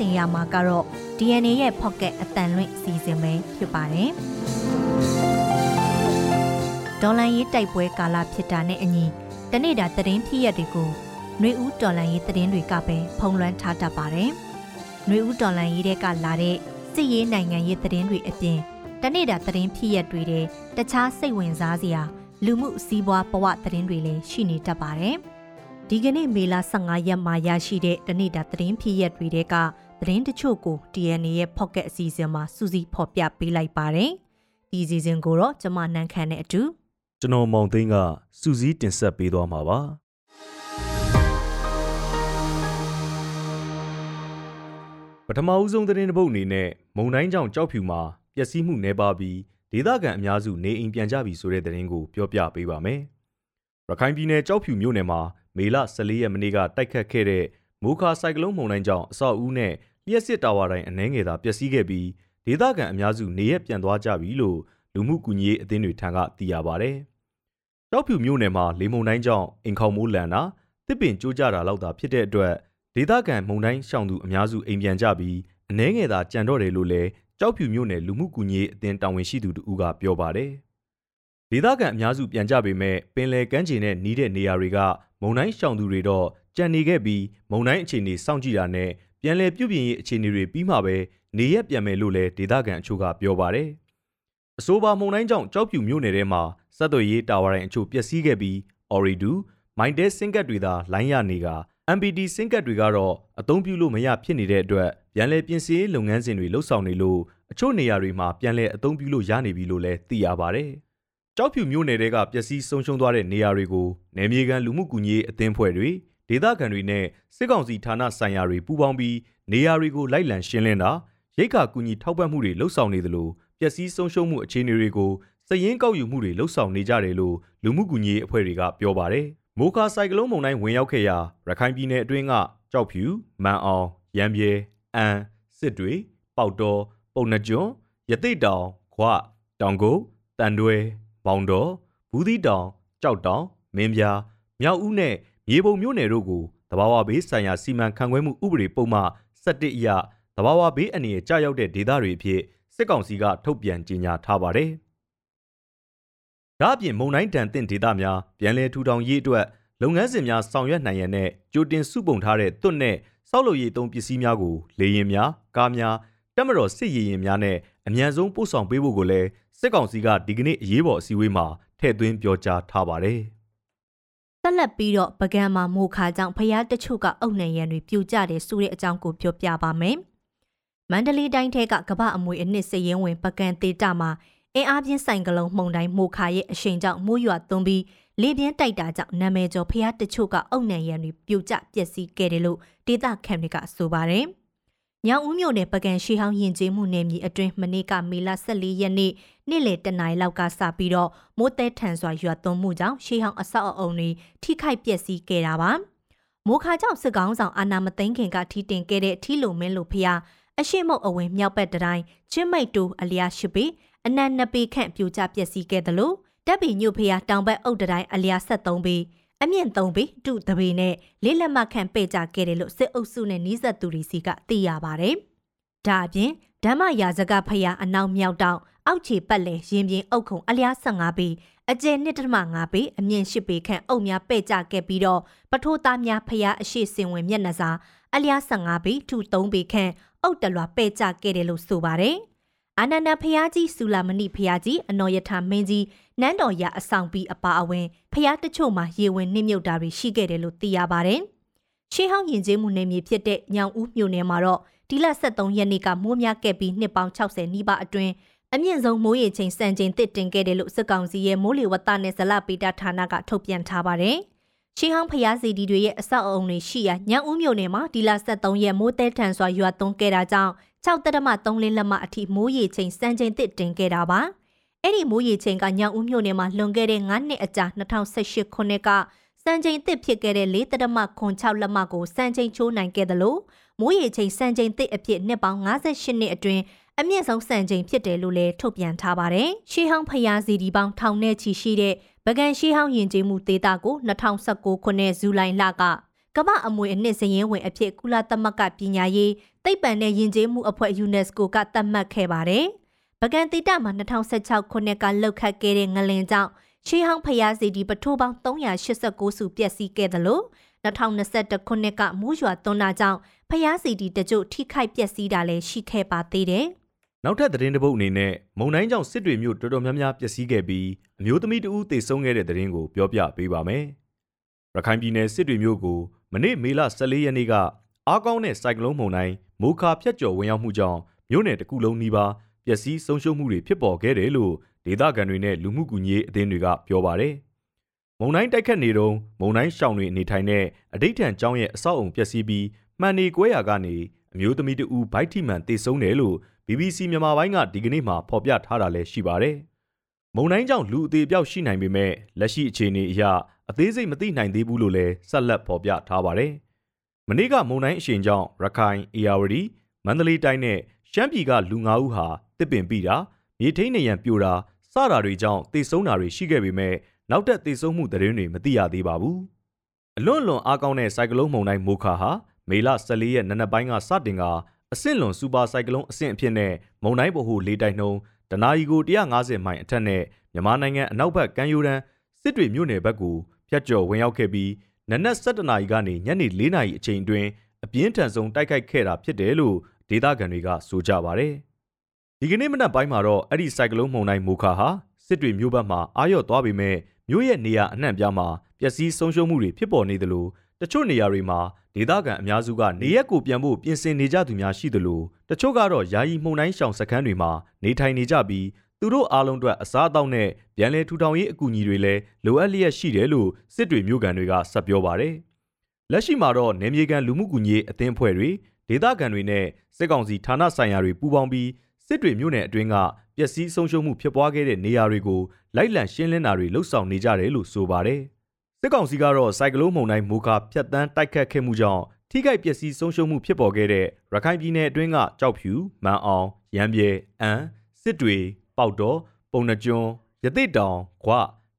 ဆင်ရမှာကတော့ DNA ရဲ့ pocket အတန်လွင့်စီစဉ်ပဲဖြစ်ပါတယ်။ဒေါ်လန်ရေးတိုက်ပွဲကာလဖြစ်တာနဲ့အညီတနေ့တာသတင်းဖြစ်ရက်တွေကိုနှွေဦးဒေါ်လန်ရေးသတင်းတွေကပဲဖုံးလွှမ်းထားတတ်ပါတယ်။နှွေဦးဒေါ်လန်ရေးတဲ့ကလာတဲ့စစ်ရေးနိုင်ငံရေးသတင်းတွေအပြင်တနေ့တာသတင်းဖြစ်ရက်တွေတဲ့တခြားစိတ်ဝင်စားစရာလူမှုစီးပွားဘဝသတင်းတွေလည်းရှိနေတတ်ပါတယ်။ဒီကနေ့မေလ15ရက်မှာရရှိတဲ့တနေ့တာသတင်းဖြစ်ရက်တွေတဲက သတင်းတချို့ကို DNA ရဲ့ Pocket အစီအစဉ်မှာစူးစီးဖော်ပြပေးလိုက်ပါတယ်။ဒီအစီအစဉ်ကိုတော့ကျွန်မနန်းခမ်းနဲ့အတူကျွန်တော်မောင်သိန်းကစူးစီးတင်ဆက်ပေးသွားမှာပါပထမဦးဆုံးသတင်းတစ်ပုဒ်အနေနဲ့မုံတိုင်းကြောင့်ကြောက်ဖြူမှာပျက်စီးမှုနှဲပါပြီးဒေသခံအများစုနေအိမ်ပြန်ကြပြီဆိုတဲ့သတင်းကိုပြောပြပေးပါမယ်ရခိုင်ပြည်နယ်ကြောက်ဖြူမြို့နယ်မှာမေလ14ရက်နေ့ကတိုက်ခတ်ခဲ့တဲ့မိုးခါဆိုင်ကလုန်းမုန်တိုင်းကြောင့်အဆောက်အဦနဲ့ လျှက်စစ်တာဝါတိုင်းအနှဲငယ်သာပျက်စီးခဲ့ပြီးဒေသခံအများစုနေရက်ပြန်သွားကြပြီလို့လူမှုကူညီရေးအသင်းတွေထံကသိရပါဗျ။တောက်ဖြူမြို့နယ်မှာလေမုန်တိုင်းကြောင့်အိမ်ခေါင်မိုးလန်တာတစ်ပင်ကျိုးကျတာလောက်သာဖြစ်တဲ့အတွက်ဒေသခံမုန်တိုင်းရှောင်သူအများစုအိမ်ပြန်ကြပြီးအနှဲငယ်သာကြံတော့တယ်လို့လည်းကြောက်ဖြူမြို့နယ်လူမှုကူညီရေးအသင်းတာဝန်ရှိသူတူကပြောပါတယ်။ဒေသခံအများစုပြန်ကြပေမဲ့ပင်လယ်ကမ်းခြေနဲ့နီးတဲ့နေရာတွေကမုန်တိုင်းရှောင်သူတွေတော့ကြံနေခဲ့ပြီးမုံတိုင်းအခြေအနေစောင့်ကြည့်တာနဲ့ ပြန်လည်ပြုပြင်ရေးအခြေအနေတွေပြီးမှပဲနေရက်ပြန်မယ်လို့လည်းဒေသခံအချို့ကပြောပါတယ်။အဆိုပါမုံတိုင်းကြောင့်ကြောက်ဖြူမြို့နယ်ထဲမှာစက်သွေးရေးတာဝါတိုင်းအချို့ပျက်စီးခဲ့ပြီး Oridu မိုင်းတဲစင်ကတ်တွေသာလိုင်းရနေက MPD စင်ကတ်တွေကတော့အသုံးပြုလို့မရဖြစ်နေတဲ့အတွက်ပြန်လည်ပြင်ဆင်ရေးလုပ်ငန်းစဉ်တွေလှုပ်ဆောင်နေလို့အချို့နေရာတွေမှာပြန်လည်အသုံးပြုလို့ရနေပြီလို့လည်းသိရပါတယ်။ကြောက်ဖြူမြို့နယ်တဲကပျက်စီးဆုံးရှုံးသွားတဲ့နေရာတွေကိုနယ်မြေခံလူမှုကူညီရေးအသင်းဖွဲ့တွေ ဒေသခံတွေနဲ့စစ်ကောင်စီဌာနဆိုင်ရာတွေပူးပေါင်းပြီးနေရာတွေကိုလိုက်လံရှင်းလင်းတာရိတ်ခါကူညီထောက်ပံ့မှုတွေလှုပ်ဆောင်နေသလိုပျက်စီးဆုံးရှုံးမှုအခြေအနေတွေကိုစည်ရင်းကောက်ယူမှုတွေလှုပ်ဆောင်နေကြတယ်လို့လူမှုကူညီရေးအဖွဲ့တွေကပြောပါတယ်။မိုခါဆိုင်ကလုန်းမုန်တိုင်းဝင်ရောက်ခဲ့ရာရခိုင်ပြည်နယ်အတွင်းကကြောက်ဖြူ၊မန်အောင်၊ရံပြဲ၊အန်၊စစ်တွေ၊ပေါတော်၊ပုံနှကျွန်း၊ရသိတောင်၊ခွ၊တောင်ကုန်း၊တန်တွဲ၊မောင်တော်၊ဘူးသီးတောင်၊ကြောက်တောင်၊မင်းပြား၊မြောက်ဦးနဲ့ မြေပုံမြို့နယ်တို့ကိုတဘာဝဘေးဆိုင်ရာစီမံခန့်ခွဲမှုဥပဒေပုံမှ17အရတဘာဝဘေးအနေနဲ့ကြာရောက်တဲ့ဒေသတွေအဖြစ်စစ်ကောင်စီကထုတ်ပြန်ကြေညာထားပါတယ်။ဒါ့အပြင်မုံတိုင်းတန်တင့်ဒေသများပြန်လည်ထူထောင်ရေးအတွက်လုပ်ငန်းစဉ်များဆောင်ရွက်နိုင်ရန်နဲ့ကြိုတင်စုပုံထားတဲ့သွတ်နဲ့စောက်လုပ်ရေးသုံးပစ္စည်းများကိုလေယာဉ်များကားများတက်မတော်စစ်ရည်ရင်များနဲ့အမြန်ဆုံးပို့ဆောင်ပေးဖို့ကိုလည်းစစ်ကောင်စီကဒီကနေ့အရေးပေါ်အစည်းအဝေးမှာထည့်သွင်းပြောကြားထားပါတယ်။ ဆက်လက်ပြီးတော့ပကံမှာမိုခါကြောင့်ဖျားတချို့ကအုတ်နံရံတွေပြိုကျတယ်ဆိုတဲ့အကြောင်းကိုပြောပြပါမယ်။မန္တလေးတိုင်းထဲကကမ္ဘာအမွေအနှစ်စည်ရင်ဝင်ပကံတေတာမှာအင်အားပြင်းဆိုင်ကလုံးမှုန်တိုင်းမိုခါရဲ့အရှိန်ကြောင့်မိုးရွာသွန်းပြီးလေပြင်းတိုက်တာကြောင့်နာမည်ကျော်ဖျားတချို့ကအုတ်နံရံတွေပြိုကျပျက်စီးခဲ့တယ်လို့ဒေသခံတွေကဆိုပါတယ်။ ညောင်ဦးမြို့နယ်ပကံရှိဟောင်းရင်ကျေးမှုနယ်မြေအတွင်းမနေ့ကမေလ14ရက်နေ့နေ့လယ်တနာရီလောက်ကစပြီးတော့မိုးသည်ထန်စွာရွာသွန်းမှုကြောင့်ရှိဟောင်းအဆောက်အအုံတွေထိခိုက်ပျက်စီးခဲ့တာပါမိုးခါကြောင့်စစ်ကောင်းဆောင်အာနာမသိန်းခင်ကထီတင်ခဲ့တဲ့ထီလိုမင်းလိုဖျားအရှိမုတ်အဝင်မြောက်ဘက်တိုင်းချင်းမိတ်တူအလျာရှိပေအနက်နှစ်ပေခန့်ပြိုကျပျက်စီးခဲ့တယ်လို့တပ်ပီညိုဖျားတောင်ဘက်အုပ်တိုင်းအလျာ73ပေ အမြင့်၃ပေတုတပေနဲ့လေးလက်မှတ်ခန့်ပဲ့ကြခဲ့တယ်လို့စစ်အုပ်စုနဲ့နှီးဆက်သူတွေစီကသိရပါတယ်။ဒါအပြင်ဓမ္မရာဇကဖယားအနောက်မြောက်တောင်အောက်ခြေပတ်လည်ရင်ပြင်အုပ်ခုံအလျား15ပေအကျယ်1.5ပေအမြင့်10ပေခန့်အုပ်များပဲ့ကြခဲ့ပြီးတော့ပထိုးသားများဖယားအရှိစင်ဝင်မျက်နှာစာအလျား15ပေထူ3ပေခန့်အုပ်တလွာပဲ့ကြခဲ့တယ်လို့ဆိုပါတယ်။ အာနန္ဒဖျားကြီးဆူလာမဏိဖျားကြီးအနော်ယထာမင်းကြီးနန်းတော်ရအဆောင်ပြီးအပါအဝင်ဖျားတချို့မှာရေဝင်နှိမ့်မြုပ်တာတွေရှိခဲ့တယ်လို့သိရပါတယ်။ရှေးဟောင်းယဉ်ကျေးမှုနယ်မြေဖြစ်တဲ့ညောင်ဦးမြို့နယ်မှာတော့ဒီလ23ရက်နေ့ကမိုးများခဲ့ပြီးနှစ်ပေါင်း60နီးပါးအတွင်းအမြင့်ဆုံးမိုးရေချိန်စံချိန်တစ်တင်ခဲ့တယ်လို့စစ်ကောင်စီရဲ့မိုးလေဝသနဲ့ဇလပေတာဌာနကထုတ်ပြန်ထားပါတယ်။ရှေးဟောင်းဖျားစီဒီတွေရဲ့အဆောက်အအုံတွေရှိရာညောင်ဦးမြို့နယ်မှာဒီလ23ရက်မိုးတဲထန်စွာရွာသွန်းခဲ့တာကြောင့် 6တက်မ3လင်းလက်မအထိမိုးရေချိန်စံချိန်တစ်တင်ခဲ့တာပါအဲ့ဒီမိုးရေချိန်ကညောင်ဦးမြို့နယ်မှာလွန်ခဲ့တဲ့9နှစ်အကြာ2018ခုနှစ်ကစံချိန်တစ်ဖြစ်ခဲ့တဲ့4တက်မ6လက်မကိုစံချိန်ချိုးနိုင်ခဲ့တယ်လို့မိုးရေချိန်စံချိန်တစ်အဖြစ်နှစ်ပေါင်း58နှစ်အတွင်းအမြင့်ဆုံးစံချိန်ဖြစ်တယ်လို့လည်းထုတ်ပြန်ထားပါတယ်။ရှေးဟောင်းဖျားစီဒီပေါင်းထောင်နဲ့ချီရှိတဲ့ဗကန်ရှေးဟောင်းယဉ်ကျေးမှုဒေတာကို2019ခုနှစ်ဇူလိုင်လက ကမ္ဘာအမွေအနှစ်စရင်ဝင်အဖြစ်ကုလသမဂ္ဂပညာရေးသိပ္ပံနဲ့ယဉ်ကျေးမှုအဖွဲ့ UNESCO ကသတ်မှတ်ခဲ့ပါတယ်။ပကံတိတမှာ2016ခုနှစ်ကလှုပ်ခတ်ခဲ့တဲ့ငလင်ကြောင့်ရှေးဟောင်းဖျားစီဒီပထိုးပေါင်း389စုပျက်စီးခဲ့တယ်လို့2021ခုနှစ်ကမူးရွာသွန်းတာကြောင့်ဖျားစီဒီတကြို့ထိခိုက်ပျက်စီးတာလည်းရှိခဲ့ပါသေးတယ်။နောက်ထပ်သတင်းတစ်ပုဒ်အနေနဲ့မုံတိုင်းကြောင့်စစ်တွေမျိုးတော်တော်များများပျက်စီးခဲ့ပြီးအမျိုးသမီးတဦးသေဆုံးခဲ့တဲ့သတင်းကိုပြောပြပေးပါမယ်။ရခိုင်ပြည်နယ်စစ်တွေမျိုးကို မနေ့မေလ14ရက်နေ့ကအားကောင်းတဲ့စိုက်ကလုန်းမုန်တိုင်းမိုခါဖြတ်ကျော်ဝင်ရောက်မှုကြောင့်မြို့နယ်တစ်ခုလုံးနီးပါးပျက်စီးဆုံးရှုံးမှုတွေဖြစ်ပေါ်ခဲ့တယ်လို့ဒေသခံတွေနဲ့လူမှုကူညီရေးအသင်းတွေကပြောပါတယ်။မုံတိုင်းတိုက်ခတ်နေတော့မုံတိုင်းရှောင်တွေအနေထိုင်တဲ့အဋိဌံကျောင်းရဲ့အဆောက်အုံပျက်စီးပြီးမှန်နေကွဲရာကနေအမျိုးသမီးတဦးဘိုက်ထိမှန်တေဆုံးတယ်လို့ BBC မြန်မာပိုင်းကဒီကနေ့မှဖော်ပြထားတာလည်းရှိပါတယ်။ မုံတိုင်းကြောင့်လူအသေးအပြောက်ရှိနိုင်ပေမဲ့လက်ရှိအခြေအနေအရအသေးစိတ်မသိနိုင်သေးဘူးလို့လည်းဆက်လက်ဖော်ပြထားပါတယ်။မနေ့ကမုံတိုင်းအရှိန်ကြောင့်ရခိုင်၊အေရဝတီ၊မန္တလေးတိုင်းနဲ့ရှမ်းပြည်ကလူ၅ဦးဟာတစ်ပင်ပြီးတာမြေထိန်နေရန်ပြိုတာစတာတွေကြောင့်တေဆုံးတာတွေရှိခဲ့ပေမဲ့နောက်ထပ်တေဆုံးမှုသတင်းတွေမသိရသေးပါဘူး။အလွန်လွန်အားကောင်းတဲ့စိုက်ကလုန်းမုန်တိုင်းမိုခါဟာမေလ14ရက်နနက်ပိုင်းကစတင်ကအဆင့်လွန်စူပါစိုက်ကလုန်းအဆင့်အဖြစ်နဲ့မုန်တိုင်းဗဟိုလေးတိုက်နှုံး တနာရီကို150မိုင်အထက်နဲ့မြန်မာနိုင်ငံအနောက်ဘက်ကမ်းရိုးတန်းစစ်တွေမြို့နယ်ဘက်ကိုဖျက်ကျော်ဝင်ရောက်ခဲ့ပြီးနနက်7:00နာရီကနေညနေ4:00နာရီအချိန်အတွင်းအပြင်းထန်ဆုံးတိုက်ခိုက်ခဲ့တာဖြစ်တယ်လို့ဒေသခံတွေကဆိုကြပါတယ်။ဒီကနေ့မနက်ပိုင်းမှာတော့အဲ့ဒီစိုက်ကလုန်းမုန်တိုင်းမိုခါဟာစစ်တွေမြို့ဘက်မှာအာရော့သွားပေမဲ့မြို့ရဲ့နေရာအနှံ့ပြားမှာပျက်စီးဆုံးရှုံးမှုတွေဖြစ်ပေါ်နေသလို တချို့နေရာတွေမှာဒေသခံအများစုကနေရက်ကိုပြန်ဖို့ပြင်ဆင်နေကြသူများရှိသလိုတချို့ကတော့ယာယီမှုန်တိုင်းရှောင်စခန်းတွေမှာနေထိုင်နေကြပြီးသူတို့အားလုံးအတွက်အစားအသောက်နဲ့ပြန်လည်ထူထောင်ရေးအကူအညီတွေလည်းလိုအပ်လျက်ရှိတယ်လို့စစ်တွေမျိုးကန်တွေကဆက်ပြောပါတယ်။လက်ရှိမှာတော့နေမြေကန်လူမှုကူညီရေးအသင်းအဖွဲ့တွေဒေသခံတွေနဲ့စစ်ကောင်စီဌာနဆိုင်ရာတွေပူးပေါင်းပြီးစစ်တွေမျိုးနယ်အတွင်းကပျက်စီးဆုံးရှုံးမှုဖြစ်ပွားခဲ့တဲ့နေရာတွေကိုလိုက်လံရှင်းလင်းတာတွေလှုပ်ဆောင်နေကြတယ်လို့ဆိုပါတယ်။ စစ်ကောင်စီကတော့စိုက်ကလုန်းမုန်တိုင်းမိုခါဖြတ်တန်းတိုက်ခတ်ခဲ့မှုကြောင့်ထိခိုက်ပျက်စီးဆုံးရှုံးမှုဖြစ်ပေါ်ခဲ့တဲ့ရခိုင်ပြည်နယ်အတွင်းကကြောက်ဖြူ၊မန်အောင်၊ရမ်းပြဲ၊အန်၊စစ်တွေပေါက်တော်ပုံနှကျွန်းရသိတောင်ခွ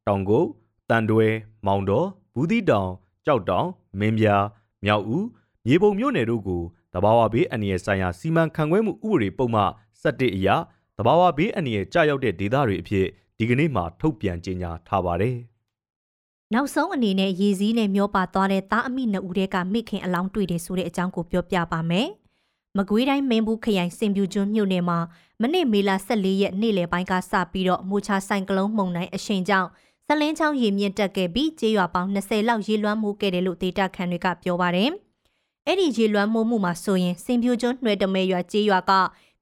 တောင်ကုတ်တန်တွဲမောင်တော်ဘူးသီးတောင်ကြောက်တောင်မင်းပြားမြောက်ဦးမြေပုံမြို့နယ်တို့ကိုတဘာဝဘေးအန္တရာယ်ဆိုင်ရာစီမံခန့်ခွဲမှုဥပဒေပုံမှ17အရတဘာဝဘေးအန္တရာယ်ကြာရောက်တဲ့ဒေသတွေအဖြစ်ဒီကနေ့မှထုတ်ပြန်ကြေညာထားပါတယ်။ နောက်ဆုံးအနေနဲ့ရည်စည်းနဲ့မျောပါသွားတဲ့သားအမိနှစ်ဦးတည်းကမိခင်အလောင်းတွေ့တယ်ဆိုတဲ့အကြောင်းကိုပြောပြပါမယ်။မကွေးတိုင်းမင်းဘူးခရိုင်စင်ပြူကျွန်းမြို့နယ်မှာမနေ့မေလ14ရက်နေ့လယ်ပိုင်းကစပြီးတော့မူချဆိုင်ကလုန်းမုန်တိုင်းအရှိန်ကြောင့်ဆလင်းချောင်းရေမြင့်တက်ခဲ့ပြီးကျေးရွာပေါင်း20လောက်ရေလွှမ်းမိုးခဲ့တယ်လို့ဒေတာခန်တွေကပြောပါတယ်။အဲ့ဒီရေလွှမ်းမိုးမှုမှာဆိုရင်စင်ပြူကျွန်းနှွယ်တမဲရွာကျေးရွာက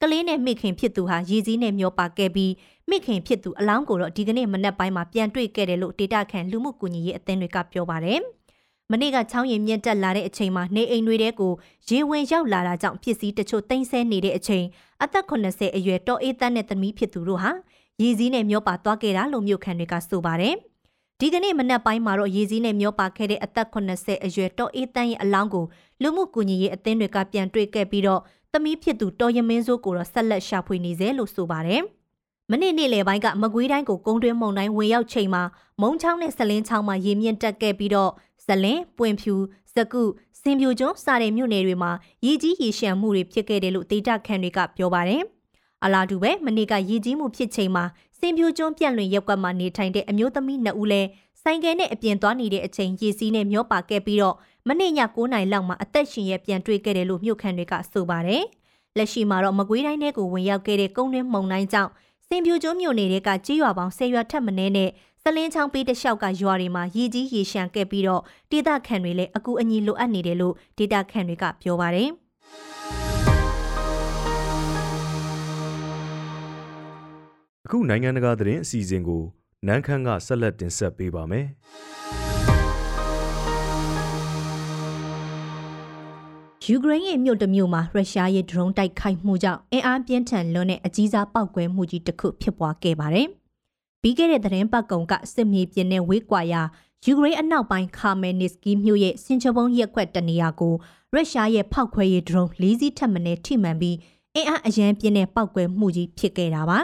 ကလေးနဲ့မိခင်ဖြစ်သူဟာရည်စည်းနဲ့မျောပါခဲ့ပြီးမိခင်ဖြစ်သူအလောင်းကိုတော့ဒီကနေ့မနက်ပိုင်းမှာပြန်တွေ့ခဲ့တယ်လို့ဒေတာခန်လူမှုကူညီရေးအသင်းတွေကပြောပါတယ်။မနေ့ကချောင်းရင်မြင့်တက်လာတဲ့အချိန်မှာနေအိမ်တွေတဲကိုရေဝင်ရောက်လာတာကြောင့်ဖြစ်စည်းတချို့တိမ့်ဆဲနေတဲ့အချိန်အသက်80အရွယ်တော်အေးတန်းနဲ့သမီးဖြစ်သူတို့ဟာရေစည်းနဲ့မျောပါသွားခဲ့တာလို့မြို့ခံတွေကဆိုပါတယ်။ဒီကနေ့မနက်ပိုင်းမှာတော့ရေစည်းနဲ့မျောပါခဲ့တဲ့အသက်80အရွယ်တော်အေးတန်းရဲ့အလောင်းကိုလူမှုကူညီရေးအသင်းတွေကပြန်တွေ့ခဲ့ပြီးတော့ သမီးဖြစ်သူတော်ရမင်းစိုးကိုတော့ဆက်လက်ရှာဖွေနေစေလို့ဆိုပါတယ်။မနေ့နေ့လယ်ပိုင်းကမကွေးတိုင်းကိုကုန်းတွင်းမုံတိုင်းဝင်ရောက်ချိန်မှာမုံချောင်းနဲ့ဆလင်းချောင်းမှာရေမြင့်တက်ခဲ့ပြီးတော့ဇလင်ပွင့်ဖြူစကုစင်ပြိုကျွန်းစတဲ့မြို့နယ်တွေမှာရေကြီးရေရှမ်းမှုတွေဖြစ်ခဲ့တယ်လို့ဒေတာခန်တွေကပြောပါတယ်။အလားတူပဲမနေ့ကရေကြီးမှုဖြစ်ချိန်မှာစင်ပြိုကျွန်းပြန့်လွင်ရက်ကွက်မှာနေထိုင်တဲ့အမျိုးသမီးနှစ်ဦးလဲ ဆိုင်ကယ်နဲ့အပြင်သွားနေတဲ့အချိန်ရေစီးနဲ့မျောပါခဲ့ပြီးတော့မနေ့ည9နာရီလောက်မှာအသက်ရှင်ရပြန်တွေ့ခဲ့တယ်လို့မြို့ခံတွေကဆိုပါတယ်။လက်ရှိမှာတော့မကွေးတိုင်းထဲကိုဝင်ရောက်ခဲ့တဲ့ကုန်းတွင်းမုန်တိုင်းကြောင့်စင်ပြိုကျွန်းမြို့နယ်တွေကကြေးရွာပေါင်း10ရွာထက်မနည်းနဲ့စလင်းချောင်းပေးတလျှောက်ကရွာတွေမှာရေကြီးရေရှမ်းခဲ့ပြီးတော့ဒေသခံတွေလည်းအကူအညီလိုအပ်နေတယ်လို့ဒေသခံတွေကပြောပါတယ်အခုနိုင်ငံတကာသတင်းအစီအစဉ်ကို နန်းခမ်းကဆက်လက်တင်ဆက်ပေးပါမယ်ယူကရိန်းရဲ့မြို့တစ်မြို့မှာရုရှားရဲ့ဒရုန်းတိုက်ခိုက်မှုကြောင့်အင်အားပြင်းထန်လွန်းတဲ့အကြီးစားပောက်ကွဲမှုကြီးတစ်ခုဖြစ်ပွားခဲ့ပါတယ်ပြီးခဲ့တဲ့သတင်းပတ်ကုံကစစ်မြေပြင်နဲ့ဝေးကွာရာယူကရိန်းအနောက်ပိုင်းခါမယ်နစ်စကီမြို့ရဲ့စင်ချဘုံရက်ကွက်တနေရာကိုရုရှားရဲ့ဖောက်ခွဲရေးဒရုန်း၄စီးထပ်မံထိမှန်ပြီးအင်အားအရန်ပြင်းတဲ့ပောက်ကွဲမှုကြီးဖြစ်ခဲ့တာပါ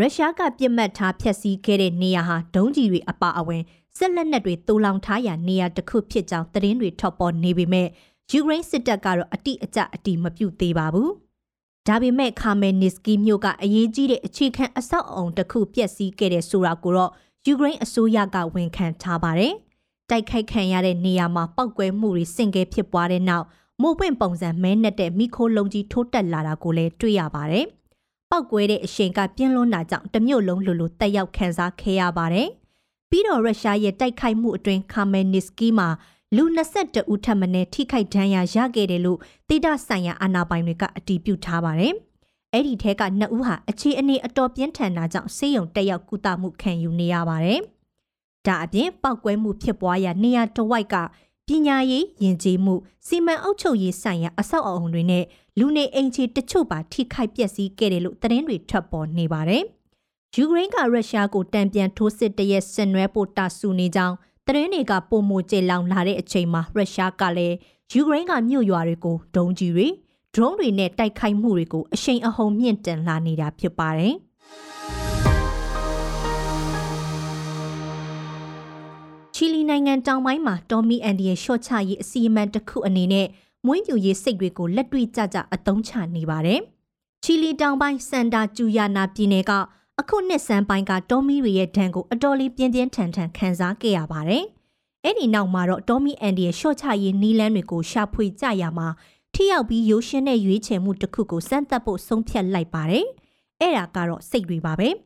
ရုရှားကပြစ်မှတ်ထားဖျက်ဆီးခဲ့တဲ့နေရာဟာဒုံးကျည်တွေအပါအဝင်စစ်လက်နက်တွေတူလောင်ထားရာနေရာတစ်ခုဖြစ်ကြောင်းသတင်းတွေထွက်ပေါ်နေပေမဲ့ယူကရိန်းစစ်တပ်ကတော့အတိအကျအတိမပြုသေးပါဘူး။ဒါပေမဲ့ခါမယ်နစ်စကီမြို့ကအရေးကြီးတဲ့အခြေခံအဆောက်အုံတစ်ခုပျက်စီးခဲ့တဲ့ဆိုတာကိုတော့ယူကရိန်းအစိုးရကဝန်ခံထားပါတယ်။တိုက်ခိုက်ခံရတဲ့နေရာမှာပောက်ကွဲမှုတွေဆင့်ကဲဖြစ်ပွားတဲ့နောက်မိုးပွင့်ပုံစံမဲနဲ့တဲ့မိခိုးလုံးကြီးထိုးတက်လာတာကိုလည်းတွေ့ရပါတယ်။ ပောက်ကွဲတဲ့အရှိန်ကပြင်းလွန်းတာကြောင့်တမြို့လုံးလူလူတက်ရောက်ခံစားခဲ့ရပါတယ်။ပြီးတော့ရုရှားရဲ့တိုက်ခိုက်မှုအတွင်းခါမယ်နစ်စကီမှာလူ22ဦးထပ်မံထိခိုက်ဒဏ်ရာရခဲ့တယ်လို့တိဒဆိုင်ရာအာဏာပိုင်တွေကအတည်ပြုထားပါတယ်။အဲ့ဒီထဲက2ဦးဟာအခြေအနေအတော်ပြင်းထန်တာကြောင့်ဆေးရုံတက်ရောက်ကုသမှုခံယူနေရပါတယ်။ဒါအပြင်ပောက်ကွဲမှုဖြစ်ပွားရာနေရာတစ်ဝိုက်က ပညာရေးယဉ်ကျေးမှုစီမံအုပ်ချုပ်ရေးဆိုင်ရာအဆောက်အအုံတွေနဲ့လူနေအိမ်ခြေတချို့ပါထိခိုက်ပျက်စီးခဲ့တယ်လို့သတင်းတွေထွက်ပေါ်နေပါတယ်။ယူကရိန်းကရုရှားကိုတံပြန်ထိုးစစ်တရက်ဆင်နွှဲဖို့တာဆူနေကြောင်းသတင်းတွေကပုံမကျေလောင်လာတဲ့အချိန်မှာရုရှားကလည်းယူကရိန်းကမြို့ရွာတွေကိုဒုံးကျည်တွေဒရုန်းတွေနဲ့တိုက်ခိုက်မှုတွေကိုအရှိန်အဟုန်မြင့်တင်လာနေတာဖြစ်ပါတယ်။ ချီလီနိုင်ငံတောင်ပိုင်းမှာတော်မီအန်ဒီရဲ့ရှော့ချရေးအစီအမံတစ်ခုအနေနဲ့မွေးမြူရေးစိတ်တွေကိုလက်တွေ့ကြကြအသုံးချနေပါတယ်။ချီလီတောင်ပိုင်းစန်တာကျူယာနာပြည်နယ်ကအခုနှစ်စမ်းပိုင်းကတော်မီတွေရဲ့ဒဏ်ကိုအတော်လေးပြင်းပြင်းထန်ထန်ခံစားခဲ့ရပါတယ်။အဲ့ဒီနောက်မှာတော့တော်မီအန်ဒီရဲ့ရှော့ချရေးနီးလန်းတွေကိုရှာဖွေကြရမှာထိရောက်ပြီးရိုးရှင်းတဲ့ရွေးချယ်မှုတစ်ခုကိုစမ်းသပ်ဖို့ဆုံးဖြတ်လိုက်ပါတယ်။အဲ့ဒါကတော့စိတ်တွေပါပဲ။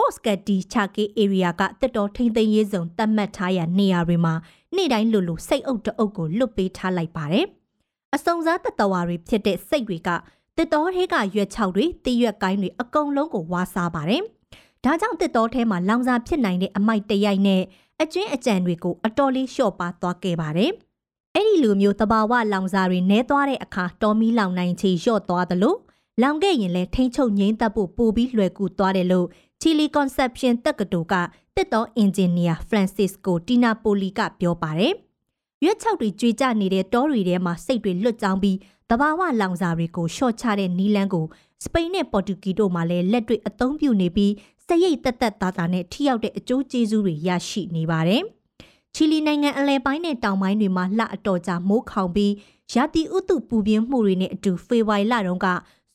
Post ကတီချာကေ area ကတက်တော်ထိမ့်သိမ်းရေးစုံတတ်မှတ်ထားရနေရာတွေမှာနေ့တိုင်းလူလူစိတ်အုပ်တအုပ်ကိုလွတ်ပေးထားလိုက်ပါတယ်။အစုံစားတတဝါတွေဖြစ်တဲ့စိတ်တွေကတစ်တော်ထဲကရွက်ချောက်တွေတရွက်ကိုင်းတွေအကုန်လုံးကိုဝါစားပါတယ်။ဒါကြောင့်တစ်တော်ထဲမှာလောင်စာဖြစ်နိုင်တဲ့အမိုက်တရိုက်နဲ့အကျဉ်းအကြံတွေကိုအတော်လေးလျှော့ပါသွားခဲ့ပါတယ်။အဲ့ဒီလိုမျိုးတဘာဝလောင်စာတွေနဲသွားတဲ့အခါတော်မီလောင်နိုင်ချေလျှော့သွားသလိုလောင်ခဲ့ရင်လည်းထိမ့်ချုပ်ငိမ့်သက်ဖို့ပိုပြီးလွယ်ကူသွားတယ်လို့ Chile Conception တက္ကသိုလ်ကတစ်တော်အင်ဂျင်နီယာ Francisco Tinapoli ကပြောပါတယ်။ရွက်ချောက်တွေကြွေကြနေတဲ့တောတွေထဲမှာစိတ်တွေလွတ်ကြောင်းပြီးတဘာဝလောင်စာတွေကိုရှော့ချတဲ့နီလန်းကိုစပိန်နဲ့ပေါ်တူဂီတို့မှလည်းလက်တွေ့အသုံးပြုနေပြီးစရိတ်တက်တက်သားသားနဲ့ထိရောက်တဲ့အကျိုးကျေးဇူးတွေရရှိနေပါတယ်။ချီလီနိုင်ငံအလဲပိုင်းနဲ့တောင်ပိုင်းတွေမှာလှအတော်ကြာမိုးခေါင်ပြီးရာသီဥတုပူပြင်းမှုတွေနဲ့အတူဖေဝါရီလတုန်းက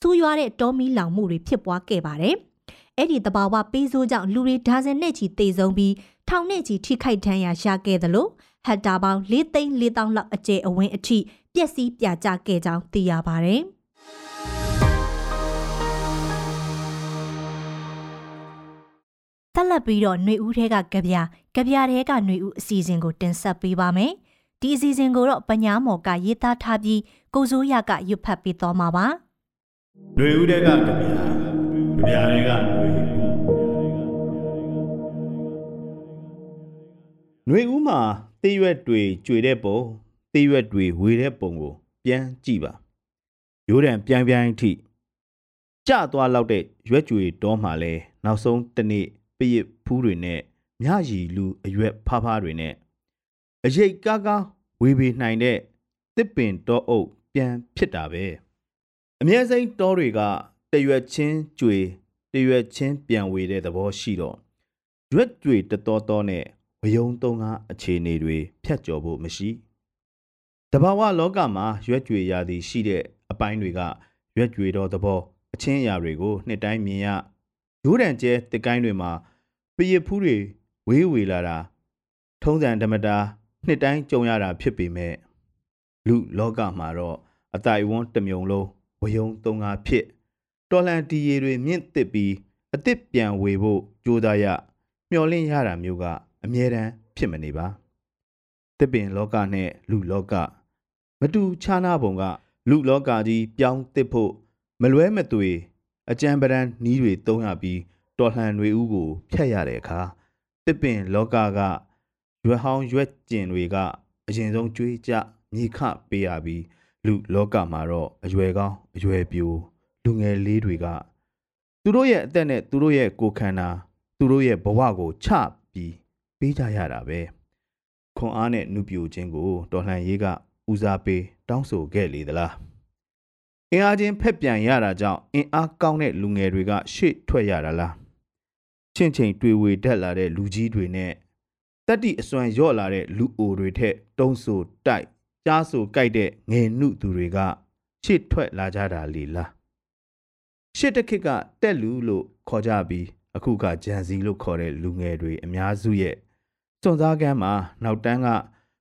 ဆူးရွားတဲ့တောမီလောင်မှုတွေဖြစ်ပွားခဲ့ပါတယ်။ အဲ့ဒီတဘာဝပေးစိုးကြောင့်လူတွေဒါဇင်နဲ့ချီတေဆုံးပြီးထောင်နဲ့ချီထိခိုက်ဒဏ်ရာရခဲ့သလိုဟက်တာပေါင်း၄သိန်း၄တောင်းလောက်အကျယ်အဝန်းအထိပျက်စီးပြကျခဲ့ကြောင်းသိရပါတယ်။တက်လက်ပြီးတော့ຫນွေဦးထဲကကြပြကြပြထဲကຫນွေဦးအစီအစဉ်ကိုတင်ဆက်ပေးပါမယ်။ဒီအစီအစဉ်ကိုတော့ပညာမော်ကရေးသားထားပြီးကိုစိုးရကရွတ်ဖတ်ပေးသွားမှာပါ။ຫນွေဦးထဲကကြပြ ဗျာတွေကຫນွေဦးမှာတေးရွက်တွေကြွေတဲ့ပုံတေးရွက်တွေဝေတဲ့ပုံကို ပြန်ကြည့်ပါရိုးတံပြန်ပြန်အထိကြသွားလောက်တဲ့ရွက်ကြွေတော်မှာလဲနောက်ဆုံးတနေ့ပရစ်ဖူးတွေနဲ့မြရည်လူအရွက်ဖားဖားတွေနဲ့အရိတ်ကားကားဝေပေနိုင်တဲ့တစ်ပင်တော်အုပ်ပြန်ဖြစ်တာပဲအမြဲစိမ်းတော်တွေက တရွက်ချင်းကြွေတရွက်ချင်းပြန်ဝေတဲ့သဘောရှိတော့ရွက်ကြွေတတော်တော်နဲ့ဝယုံသုံးကားအခြေအနေတွေဖြတ်ကျော်ဖို့မရှိတဘာဝလောကမှာရွက်ကြွေရာသီရှိတဲ့အပိုင်းတွေကရွက်ကြွေတော်သဘောအချင်းအရာတွေကိုနှစ်တိုင်းမြင်ရရိုးတံကျဲတစ်ကိုင်းတွေမှာပရစ်ဖူးတွေဝေးဝေလာတာထုံးစံဓမ္မတာနှစ်တိုင်းကြုံရတာဖြစ်ပေမဲ့လူလောကမှာတော့အတိုင်ဝန်းတစ်မြုံလုံးဝယုံသုံးငါဖြစ် တော်လန်တီရီတွေမြင့်တစ်ပြီးအစ်စ်ပြန်ဝေဖို့ကြိုးစားရမျောလင့်ရတာမျိုးကအမြဲတမ်းဖြစ်မနေပါတစ်ပင်လောကနဲ့လူလောက မတူခြားနာပုံက လူလောကကြီးပြောင်းတစ်ဖို့မလွဲမသွေအကြံပဒံနီးတွေသုံးရပြီးတော်လှန်တွေဥကိုဖျက်ရတဲ့အခါတစ်ပင်လောကကရွက်ဟောင်းရွက်ကျင်တွေကအရင်ဆုံးကြွေးကြမြေခပေးရပြီးလူလောကမှာတော့အရွယ်ကောင်းအရွယ်ပြို လူငယ်လေးတွေကသူတို့ရဲ့အသက်နဲ့သူတို့ရဲ့ကိုယ်ခန္ဓာသူတို့ရဲ့ဘဝကိုချပြီးပေးကြရတာပဲခွန်အားနဲ့နှုပြိုခြင်းကိုတော်လှန်ရေးကဦးစားပေးတောင်းဆိုခဲ့လေသလားအင်အားချင်းဖက်ပြန်ရတာကြောင့်အင်အားကောင်းတဲ့လူငယ်တွေကရှေ့ထွက်ရတာလားချင့်ချိန်တွေ့ဝေတက်လာတဲ့လူကြီးတွေနဲ့တက်တိအစွမ်းရော့လာတဲ့လူအိုတွေထက်တုံးဆူတိုက်ကြားဆူကြိုက်တဲ့ငယ်နှုသူတွေကရှစ်ထွက်လာကြတာလေလား ရှစ်တခစ်ကတက်လူလို့ခေါ်ကြပြီးအခုကဂျန်စီလို့ခေါ်တဲ့လူငယ်တွေအများစုရဲ့စွန်စားကမ်းမှာနောက်တန်းက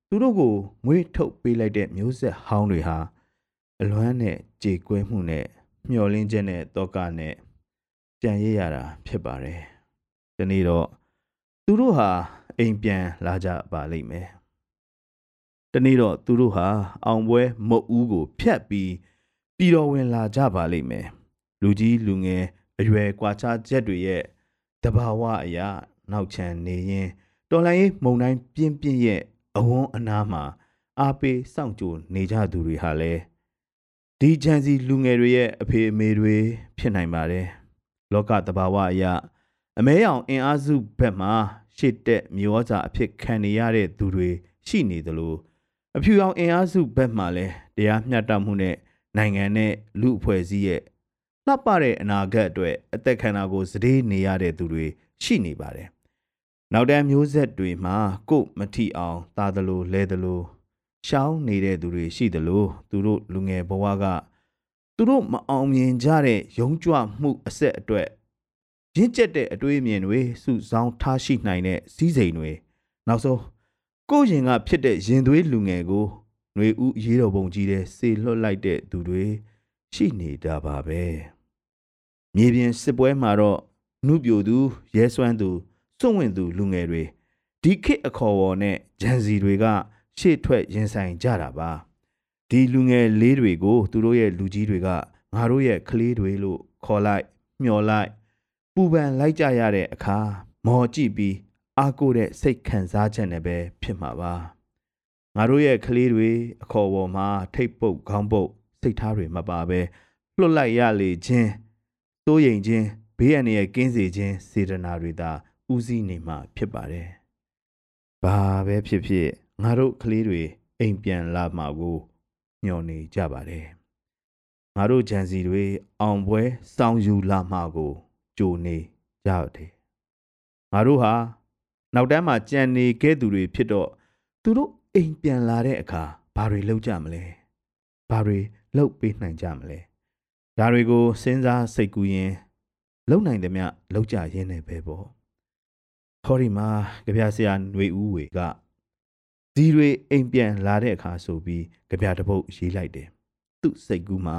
သူတို့ကိုမွေးထုတ်ပေးလိုက်တဲ့မျိုးဆက်ဟောင်းတွေဟာအလွမ်းနဲ့ကြေကွဲမှုနဲ့မျောလင်းချက်နဲ့တောကနဲ့ပြန်ရရတာဖြစ်ပါတယ်။ဒီနေ့တော့သူတို့ဟာအိမ်ပြန်လာကြပါလိမ့်မယ်။ဒီနေ့တော့သူတို့ဟာအောင်ပွဲမုတ်ဦးကိုဖြတ်ပြီးပြည်တော်ဝင်လာကြပါလိမ့်မယ်။ လူကြီးလူငယ်အရွယ်ကွာခြားချက်တွေရဲ့တဘာဝအရာနောက်ချန်နေရင်တော်လိုင်းမုံတိုင်းပြင်းပြင်းရဲ့အဝန်းအနားမှာအားပေးစောင့်ကြိုနေကြသူတွေဟာလည်းဒီချန်စီလူငယ်တွေရဲ့အဖေအမေတွေဖြစ်နိုင်ပါတယ်လောကတဘာဝအရာအမဲရောင်အင်အားစုဘက်မှာရှစ်တက်မျိုးစာအဖြစ်ခံနေရတဲ့သူတွေရှိနေသလိုအဖြူရောင်အင်အားစုဘက်မှာလည်းတရားမျှတမှုနဲ့နိုင်ငံနဲ့လူအဖွဲ့အစည်းရဲ့ လှပတဲ့အနာဂတ်အတွက်အသက်ခံတာကိုစတေးနေရတဲ့သူတွေရှိနေပါတယ်နောက်တန်းမျိုးဆက်တွေမှာကို့မထီအောင်သာသလိုလဲသလိုရှောင်းနေတဲ့သူတွေရှိသလိုသူတို့လူငယ်ဘဝကသူတို့မအောင်မြင်ကြတဲ့ရုံးကြွမှုအဆက်အတွက်ရင့်ကျက်တဲ့အတွေးအမြင်တွေစုဆောင်းထားရှိနိုင်တဲ့စည်းစိမ်တွေနောက်ဆုံးကိုယ့်ရင်ကဖြစ်တဲ့ရင်သွေးလူငယ်ကိုຫນွေဦးရေးတော်ပုံကြီးတဲ့စေလွတ်လိုက်တဲ့သူတွေရှိနေတာပါပဲ မြေပြင်စစ်ပွဲမှာတော့နှုပြိုသူရဲစွမ်းသူစွန့်ဝင်သူလူငယ်တွေဒီခေတ်အခေါ်အဝေါ်နဲ့ဂျန်စီတွေကရှေ့ထွက်ရင်ဆိုင်ကြတာပါဒီလူငယ်လေးတွေကိုသူတို့ရဲ့လူကြီးတွေကငါတို့ရဲ့ကလေးတွေလို့ခေါ်လိုက်မျှော်လိုက်ပူပန်လိုက်ကြရတဲ့အခါမော်ကြည့်ပြီးအားကိုတဲ့စိတ်ခံစားချက်နဲ့ပဲဖြစ်မှာပါငါတို့ရဲ့ကလေးတွေအခေါ်အဝေါ်မှာထိတ်ပုတ်ခေါင်းပုတ်စိတ်ထားတွေမပါပဲလွတ်လိုက်ရလေခြင်း တိုးရင်ခြင်းဘေးအန္တရာယ်ကင်းစေခြင်းစေတနာတွေသာဦးစီးနေမှာဖြစ်ပါတယ်။ဘာပဲဖြစ်ဖြစ်ငါတို့ကလေးတွေအိမ်ပြန်လာမှာကိုညှော်နေကြပါတယ်။ငါတို့ဂျန်စီတွေအောင်ပွဲစောင်းယူလာမှာကိုကြိုနေကြတယ်။ငါတို့ဟာနောက်တန်းမှာကြံနေခဲ့သူတွေဖြစ်တော့သူတို့အိမ်ပြန်လာတဲ့အခါဘာတွေလုပ်ကြမလဲ။ဘာတွေလုပ်ပေးနိုင်ကြမလဲ။ ဒါတွေကိုစဉ်းစားစိတ်ကူးရင်လုံနိုင်တယ်မြလောက်ကြရင်းနဲ့ပဲပေါ့ဟောဒီမှာကြပြဆရာຫນွေဦးဝေကဒီတွေအိမ်ပြန်လာတဲ့အခါဆိုပြီးကြပြတပုတ်ရေးလိုက်တယ်သူ့စိတ်ကူးမှာ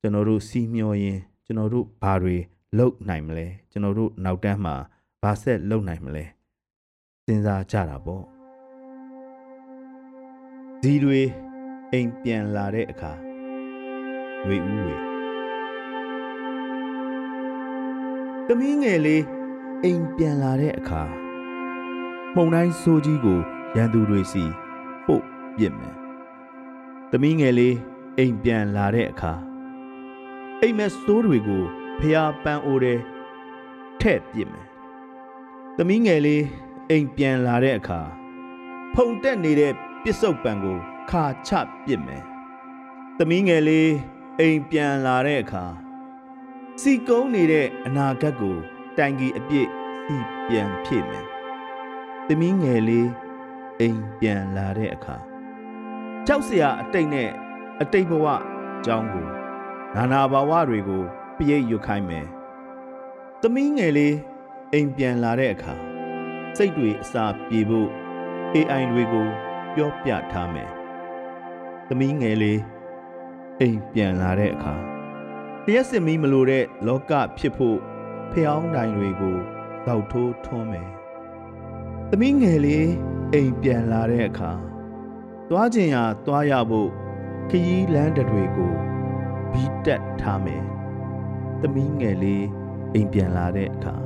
ကျွန်တော်တို့စီမျောရင်ကျွန်တော်တို့ဘာတွေလုံနိုင်မလဲကျွန်တော်တို့နောက်တန်းမှာဘာဆက်လုံနိုင်မလဲစဉ်းစားကြတာပေါ့ဒီတွေအိမ်ပြန်လာတဲ့အခါဝေဦးဝေ သမီးငယ်လေးအိမ်ပြန်လာတဲ့အခါမှုံတိုင်းဆိုးကြီးကိုရန်သူတွေစီပို့ပြစ်မယ်။သမီးငယ်လေးအိမ်ပြန်လာတဲ့အခါအိမ်မက်ဆိုးတွေကိုဖျားပန်းအိုးတဲ့ထဲ့ပြစ်မယ်။သမီးငယ်လေးအိမ်ပြန်လာတဲ့အခါဖုန်တက်နေတဲ့ပစ္စုပန်ကိုခါချပြစ်မယ်။သမီးငယ်လေးအိမ်ပြန်လာတဲ့အခါ စီကုန်းနေတဲ့အနာဂတ်ကိုတိုင်ကြီးအပြည့်စီပြန်ဖြည့်မယ်။သမီးငယ်လေးအိမ်ပြန်လာတဲ့အခါကြောက်စရာအတိတ်နဲ့အတိတ်ဘဝအကြောင်းကိုနာနာဘာဝတွေကိုပြည့်ရွခိုင်းမယ်။သမီးငယ်လေးအိမ်ပြန်လာတဲ့အခါစိတ်တွေအစာပြေဖို့ AI တွေကိုပြောပြထားမယ်။သမီးငယ်လေးအိမ်ပြန်လာတဲ့အခါ လျှက်စစ်မီးမလိုတဲ့လောကဖြစ်ဖို့ဖျောင်းတိုင်တွေကိုတောက်ထိုးထွန်းမယ်။သမီးငယ်လေးအိမ်ပြန်လာတဲ့အခါသွားခြင်းရာသွားရဖို့ခရီးလမ်းတွေကိုဘီတက်ထားမယ်။သမီးငယ်လေးအိမ်ပြန်လာတဲ့အခါ